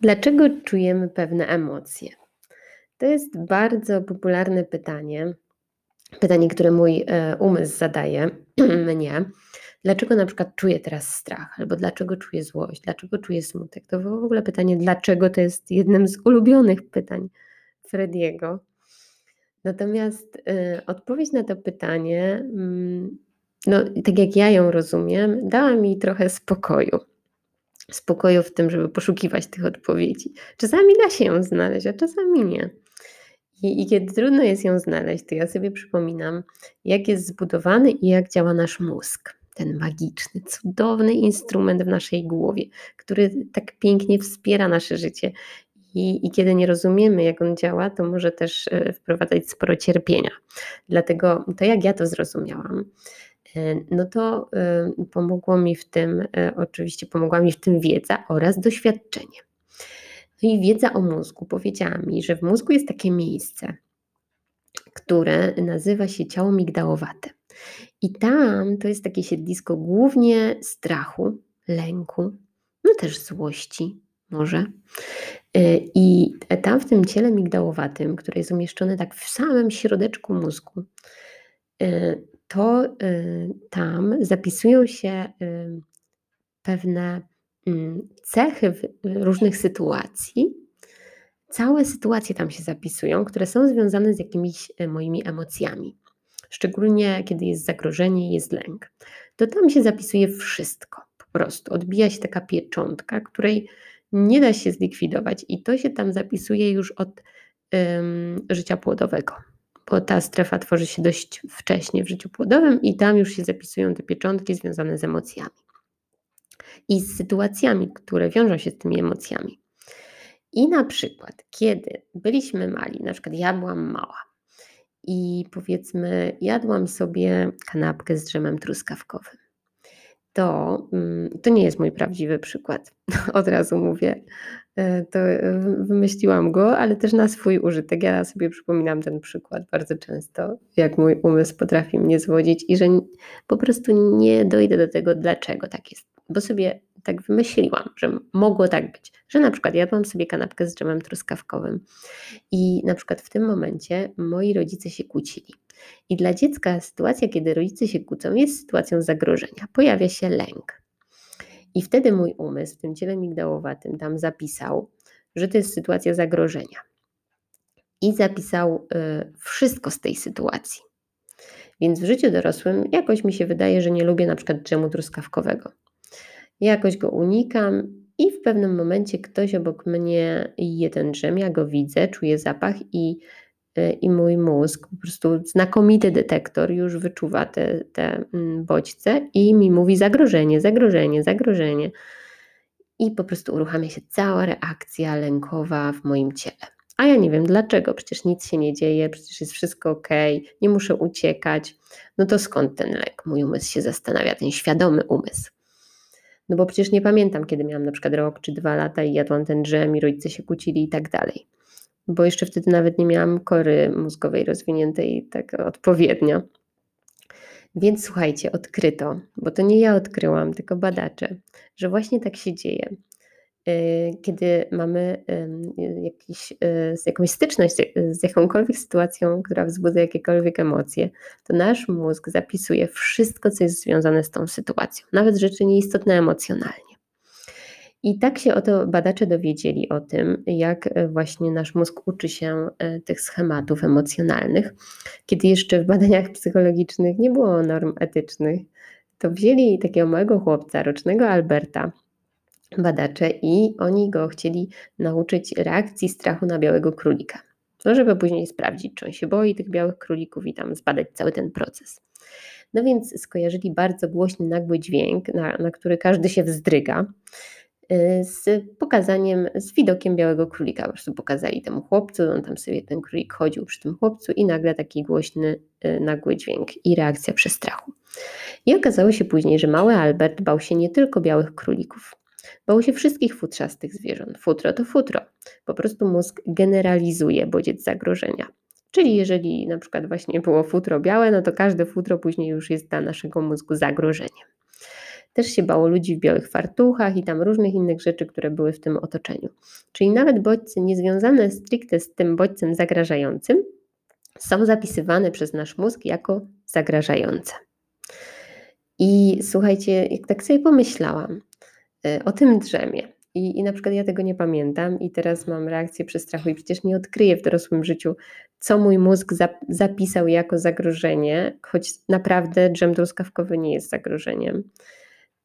Dlaczego czujemy pewne emocje? To jest bardzo popularne pytanie. Pytanie, które mój e, umysł zadaje mnie. Dlaczego na przykład czuję teraz strach, albo dlaczego czuję złość, dlaczego czuję smutek? To w ogóle pytanie, dlaczego to jest jednym z ulubionych pytań Frediego. Natomiast y, odpowiedź na to pytanie, mm, no tak jak ja ją rozumiem, dała mi trochę spokoju spokoju w tym, żeby poszukiwać tych odpowiedzi. Czasami da się ją znaleźć, a czasami nie. I, I, kiedy trudno jest ją znaleźć, to ja sobie przypominam, jak jest zbudowany i jak działa nasz mózg. Ten magiczny, cudowny instrument w naszej głowie, który tak pięknie wspiera nasze życie. I, I, kiedy nie rozumiemy, jak on działa, to może też e, wprowadzać sporo cierpienia. Dlatego to, jak ja to zrozumiałam, no to e, pomogło mi w tym, e, oczywiście pomogła mi w tym wiedza oraz doświadczenie. No i wiedza o mózgu powiedziała mi, że w mózgu jest takie miejsce, które nazywa się ciało migdałowate. I tam to jest takie siedlisko głównie strachu, lęku, no też złości może. I tam w tym ciele migdałowatym, które jest umieszczone tak w samym środeczku mózgu, to y, tam zapisują się y, pewne mm, cechy różnych sytuacji. Całe sytuacje tam się zapisują, które są związane z jakimiś y, moimi emocjami. Szczególnie kiedy jest zagrożenie, jest lęk. To tam się zapisuje wszystko. Po prostu odbija się taka pieczątka, której nie da się zlikwidować, i to się tam zapisuje już od życia płodowego bo ta strefa tworzy się dość wcześnie w życiu płodowym i tam już się zapisują te pieczątki związane z emocjami i z sytuacjami, które wiążą się z tymi emocjami. I na przykład, kiedy byliśmy mali, na przykład ja byłam mała i powiedzmy, jadłam sobie kanapkę z drzemem truskawkowym, to, mm, to nie jest mój prawdziwy przykład. Od razu mówię, E, to e, wymyśliłam go, ale też na swój użytek. Ja sobie przypominam ten przykład bardzo często, jak mój umysł potrafi mnie zwodzić i że po prostu nie dojdę do tego, dlaczego tak jest. Bo sobie tak wymyśliłam, że mogło tak być, że na przykład jadłam sobie kanapkę z dżemem truskawkowym i na przykład w tym momencie moi rodzice się kłócili. I dla dziecka sytuacja, kiedy rodzice się kłócą, jest sytuacją zagrożenia. Pojawia się lęk. I wtedy mój umysł w tym ciele migdałowatym tam zapisał, że to jest sytuacja zagrożenia. I zapisał y, wszystko z tej sytuacji. Więc w życiu dorosłym jakoś mi się wydaje, że nie lubię na przykład dżemu truskawkowego. Jakoś go unikam i w pewnym momencie ktoś obok mnie je ten dżem, ja go widzę, czuję zapach i Y, i mój mózg, po prostu znakomity detektor już wyczuwa te, te mm, bodźce i mi mówi zagrożenie, zagrożenie, zagrożenie. I po prostu uruchamia się cała reakcja lękowa w moim ciele. A ja nie wiem dlaczego, przecież nic się nie dzieje, przecież jest wszystko ok, nie muszę uciekać. No to skąd ten lek? Mój umysł się zastanawia, ten świadomy umysł. No bo przecież nie pamiętam, kiedy miałam na przykład rok czy dwa lata i jadłam ten dżem i rodzice się kłócili i tak dalej bo jeszcze wtedy nawet nie miałam kory mózgowej rozwiniętej tak odpowiednio. Więc słuchajcie, odkryto, bo to nie ja odkryłam, tylko badacze, że właśnie tak się dzieje. Y, kiedy mamy jakiś, y, jakąś styczność z jakąkolwiek sytuacją, która wzbudza jakiekolwiek emocje, to nasz mózg zapisuje wszystko, co jest związane z tą sytuacją, nawet rzeczy nieistotne emocjonalnie. I tak się oto badacze dowiedzieli o tym, jak właśnie nasz mózg uczy się tych schematów emocjonalnych. Kiedy jeszcze w badaniach psychologicznych nie było norm etycznych, to wzięli takiego małego chłopca, rocznego Alberta, badacze, i oni go chcieli nauczyć reakcji strachu na białego królika. No, żeby później sprawdzić, czy on się boi tych białych królików i tam zbadać cały ten proces. No więc skojarzyli bardzo głośny, nagły dźwięk, na, na który każdy się wzdryga. Y, z pokazaniem, z widokiem białego królika. Po prostu pokazali temu chłopcu, on tam sobie ten królik chodził przy tym chłopcu i nagle taki głośny, y, nagły dźwięk i reakcja przestrachu. I okazało się później, że mały Albert bał się nie tylko białych królików. Bał się wszystkich futrzastych zwierząt. Futro to futro. Po prostu mózg generalizuje bodziec zagrożenia. Czyli jeżeli na przykład właśnie było futro białe, no to każde futro później już jest dla naszego mózgu zagrożeniem. też się bało ludzi w białych fartuchach i tam różnych innych rzeczy, które były w tym otoczeniu. Czyli nawet bodźce niezwiązane stricte z tym bodźcem zagrażającym są zapisywane przez nasz mózg jako zagrażające. I słuchajcie, jak tak sobie pomyślałam o tym drzemie, i, I na przykład ja tego nie pamiętam i teraz mam reakcję przestrachu i przecież nie odkryję w dorosłym życiu, co mój mózg zapisał jako zagrożenie, choć naprawdę drzem truskawkowy nie jest zagrożeniem.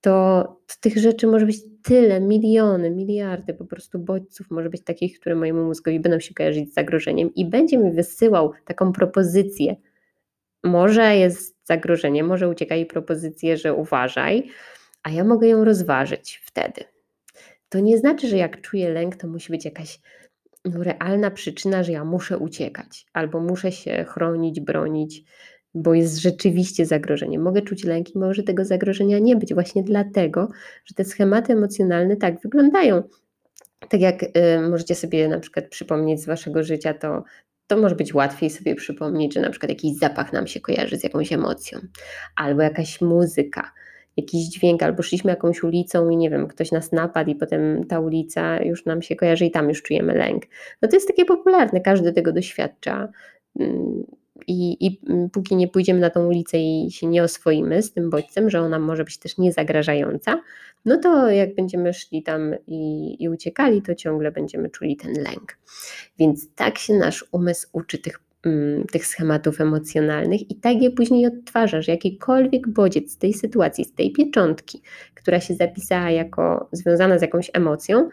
To, to tych rzeczy może być tyle, miliony, miliardy po prostu bodźców może być takich, które mojemu mózgowi będą się kojarzyć z zagrożeniem i będzie mi wysyłał taką propozycję. Może jest zagrożenie, może ucieka jej propozycję, że uważaj, a ja mogę ją rozważyć wtedy to nie znaczy, że jak czuję lęk, to musi być jakaś no, realna przyczyna, że ja muszę uciekać albo muszę się chronić, bronić, bo jest rzeczywiście zagrożenie. Mogę czuć lęk i może tego zagrożenia nie być, właśnie dlatego, że te schematy emocjonalne tak wyglądają. Tak jak y, możecie sobie na przykład przypomnieć z waszego życia, to, to może być łatwiej sobie przypomnieć, że na przykład jakiś zapach nam się kojarzy z jakąś emocją, albo jakaś muzyka, jakiś dźwięk, albo szliśmy jakąś ulicą i nie wiem, ktoś nas napadł i potem ta ulica już nam się kojarzy i tam już czujemy lęk. No to jest takie popularne, każdy tego doświadcza. Mm, I, I póki nie pójdziemy na tą ulicę i się nie oswoimy z tym bodźcem, że ona może być też niezagrażająca, no to jak będziemy szli tam i, i uciekali, to ciągle będziemy czuli ten lęk. Więc tak się nasz umysł uczy tych Mm, tych schematów emocjonalnych i tak je później odtwarzasz. Jakikolwiek bodziec z tej sytuacji, z tej pieczątki, która się zapisała jako związana z jakąś emocją,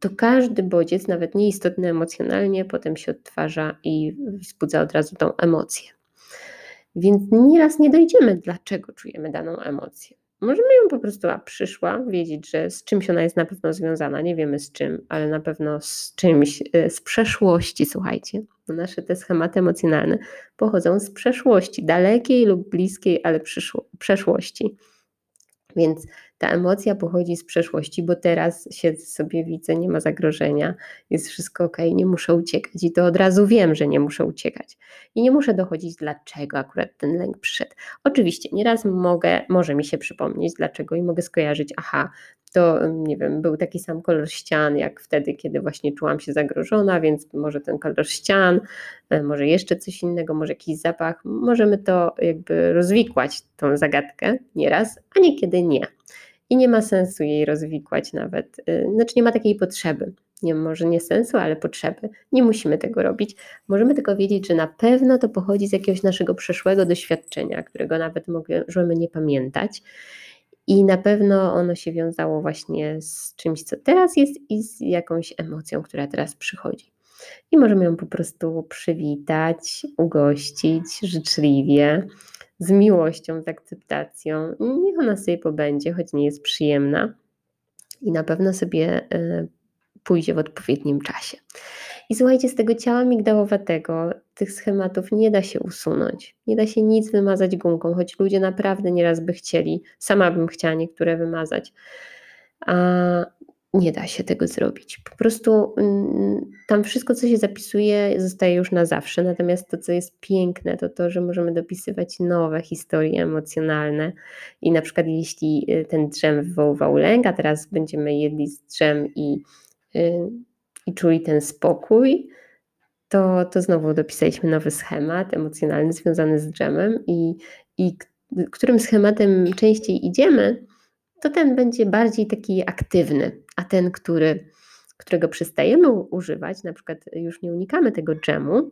to każdy bodziec, nawet nieistotny emocjonalnie, potem się odtwarza i wzbudza od razu tą emocję. Więc nieraz nie dojdziemy, dlaczego czujemy daną emocję. Możemy ją po prostu, a przyszła, wiedzieć, że z czymś ona jest na pewno związana, nie wiemy z czym, ale na pewno z czymś e, z przeszłości, słuchajcie. Nasze te schematy emocjonalne pochodzą z przeszłości, dalekiej lub bliskiej, ale przeszłości. Więc ta emocja pochodzi z przeszłości, bo teraz siedzę sobie, widzę, nie ma zagrożenia, jest wszystko ok, nie muszę uciekać i to od razu wiem, że nie muszę uciekać. I nie muszę dochodzić, dlaczego akurat ten lęk przyszedł. Oczywiście, nieraz mogę, może mi się przypomnieć, dlaczego i mogę skojarzyć, aha, to nie wiem, był taki sam kolor ścian, jak wtedy, kiedy właśnie czułam się zagrożona, więc może ten kolor ścian, e, może jeszcze coś innego, może jakiś zapach. Możemy to jakby rozwikłać, tą zagadkę nieraz, a niekiedy nie. I nie ma sensu jej rozwikłać nawet, e, znaczy nie ma takiej potrzeby. Nie, może nie sensu, ale potrzeby. Nie musimy tego robić. Możemy tylko wiedzieć, że na pewno to pochodzi z jakiegoś naszego przeszłego doświadczenia, którego nawet możemy nie pamiętać i na pewno ono się wiązało właśnie z czymś, co teraz jest i z jakąś emocją, która teraz przychodzi. I możemy ją po prostu przywitać, ugościć życzliwie, z miłością, z akceptacją. Niech ona sobie pobędzie, choć nie jest przyjemna i na pewno sobie e, pójdzie w odpowiednim czasie. I słuchajcie, z tego ciała migdałowatego tych schematów nie da się usunąć. Nie da się nic wymazać gumką, choć ludzie naprawdę nieraz by chcieli, sama bym chciała niektóre wymazać. A nie da się tego zrobić. Po prostu mm, tam wszystko, co się zapisuje, zostaje już na zawsze. Natomiast to, co jest piękne, to to, że możemy dopisywać nowe historie emocjonalne. I na przykład, jeśli y, ten drzem wywoływał lęk, a teraz będziemy jedli z drzem i y, i czuli ten spokój, to, to znowu dopisaliśmy nowy schemat emocjonalny związany z drzemem i, i którym schematem częściej idziemy, to ten będzie bardziej taki aktywny, a ten, który, którego przestajemy używać, na przykład już nie unikamy tego dżemu,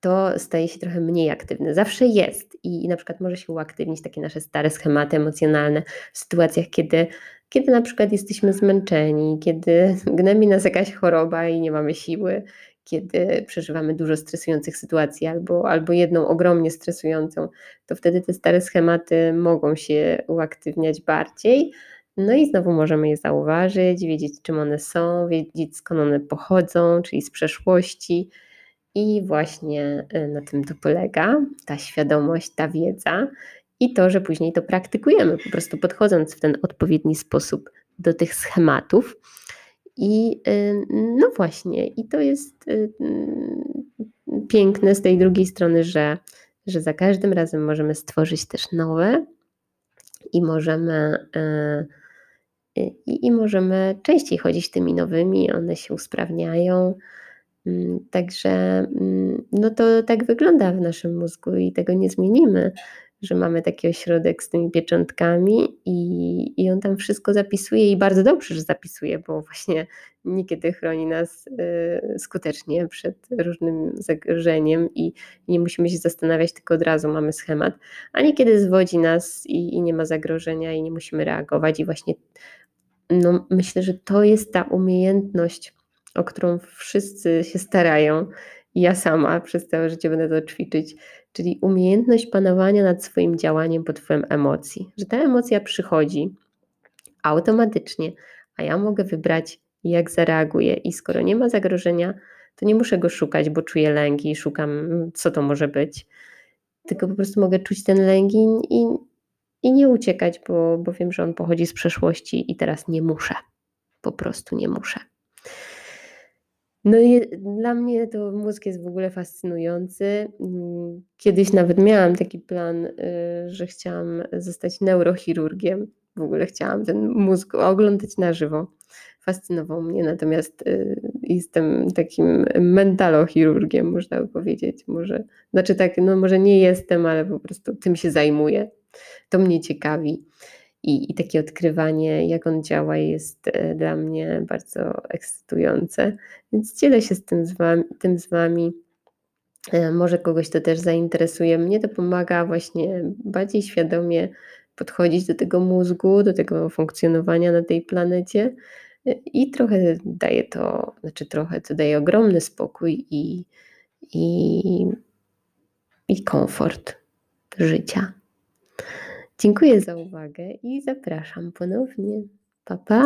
to staje się trochę mniej aktywny. Zawsze jest i, i na przykład może się uaktywnić takie nasze stare schematy emocjonalne w sytuacjach, kiedy kiedy na przykład jesteśmy zmęczeni, kiedy gnębi nas jakaś choroba i nie mamy siły, kiedy przeżywamy dużo stresujących sytuacji albo, albo jedną ogromnie stresującą, to wtedy te stare schematy mogą się uaktywniać bardziej. No i znowu możemy je zauważyć, wiedzieć czym one są, wiedzieć skąd one pochodzą, czyli z przeszłości. I właśnie y, na tym to polega ta świadomość, ta wiedza i to, że później to praktykujemy, po prostu podchodząc w ten odpowiedni sposób do tych schematów. I y, no właśnie, i to jest y, piękne z tej drugiej strony, że, że za każdym razem możemy stworzyć też nowe i możemy, i, i możemy częściej chodzić tymi nowymi, one się usprawniają. Mm, także mm, no to tak wygląda w naszym mózgu i tego nie zmienimy że mamy taki ośrodek z tymi pieczątkami i, i on tam wszystko zapisuje i bardzo dobrze, że zapisuje, bo właśnie niekiedy chroni nas y, skutecznie przed różnym zagrożeniem i nie musimy się zastanawiać, tylko od razu mamy schemat, a niekiedy zwodzi nas i, i nie ma zagrożenia i nie musimy reagować i właśnie no, myślę, że to jest ta umiejętność, o którą wszyscy się starają. Ja sama przez całe życie będę to ćwiczyć, czyli umiejętność panowania nad swoim działaniem pod wpływem emocji. Że ta emocja przychodzi automatycznie, a ja mogę wybrać, jak zareaguję. I skoro nie ma zagrożenia, to nie muszę go szukać, bo czuję lęk i szukam, co to może być. Tylko po prostu mogę czuć ten lęk i, i, i nie uciekać, bo, bo wiem, że on pochodzi z przeszłości i teraz nie muszę. Po prostu nie muszę. No dla mnie to mózg jest w ogóle fascynujący. Mm, kiedyś nawet miałam taki plan, y, że chciałam zostać neurochirurgiem. W ogóle chciałam ten mózg oglądać na żywo. Fascynował mnie, natomiast y, jestem takim mentalochirurgiem, można by powiedzieć. Może, znaczy tak, no może nie jestem, ale po prostu tym się zajmuję. To mnie ciekawi i, i takie odkrywanie, jak on działa, jest e, dla mnie bardzo ekscytujące. Więc dzielę się z tym z wami. Tym z wami. E, może kogoś to też zainteresuje. Mnie to pomaga właśnie bardziej świadomie podchodzić do tego mózgu, do tego funkcjonowania na tej planecie e, i trochę daje to, znaczy trochę to daje ogromny spokój i, i, i komfort życia. Dziękuję za uwagę i zapraszam ponownie. Pa, pa!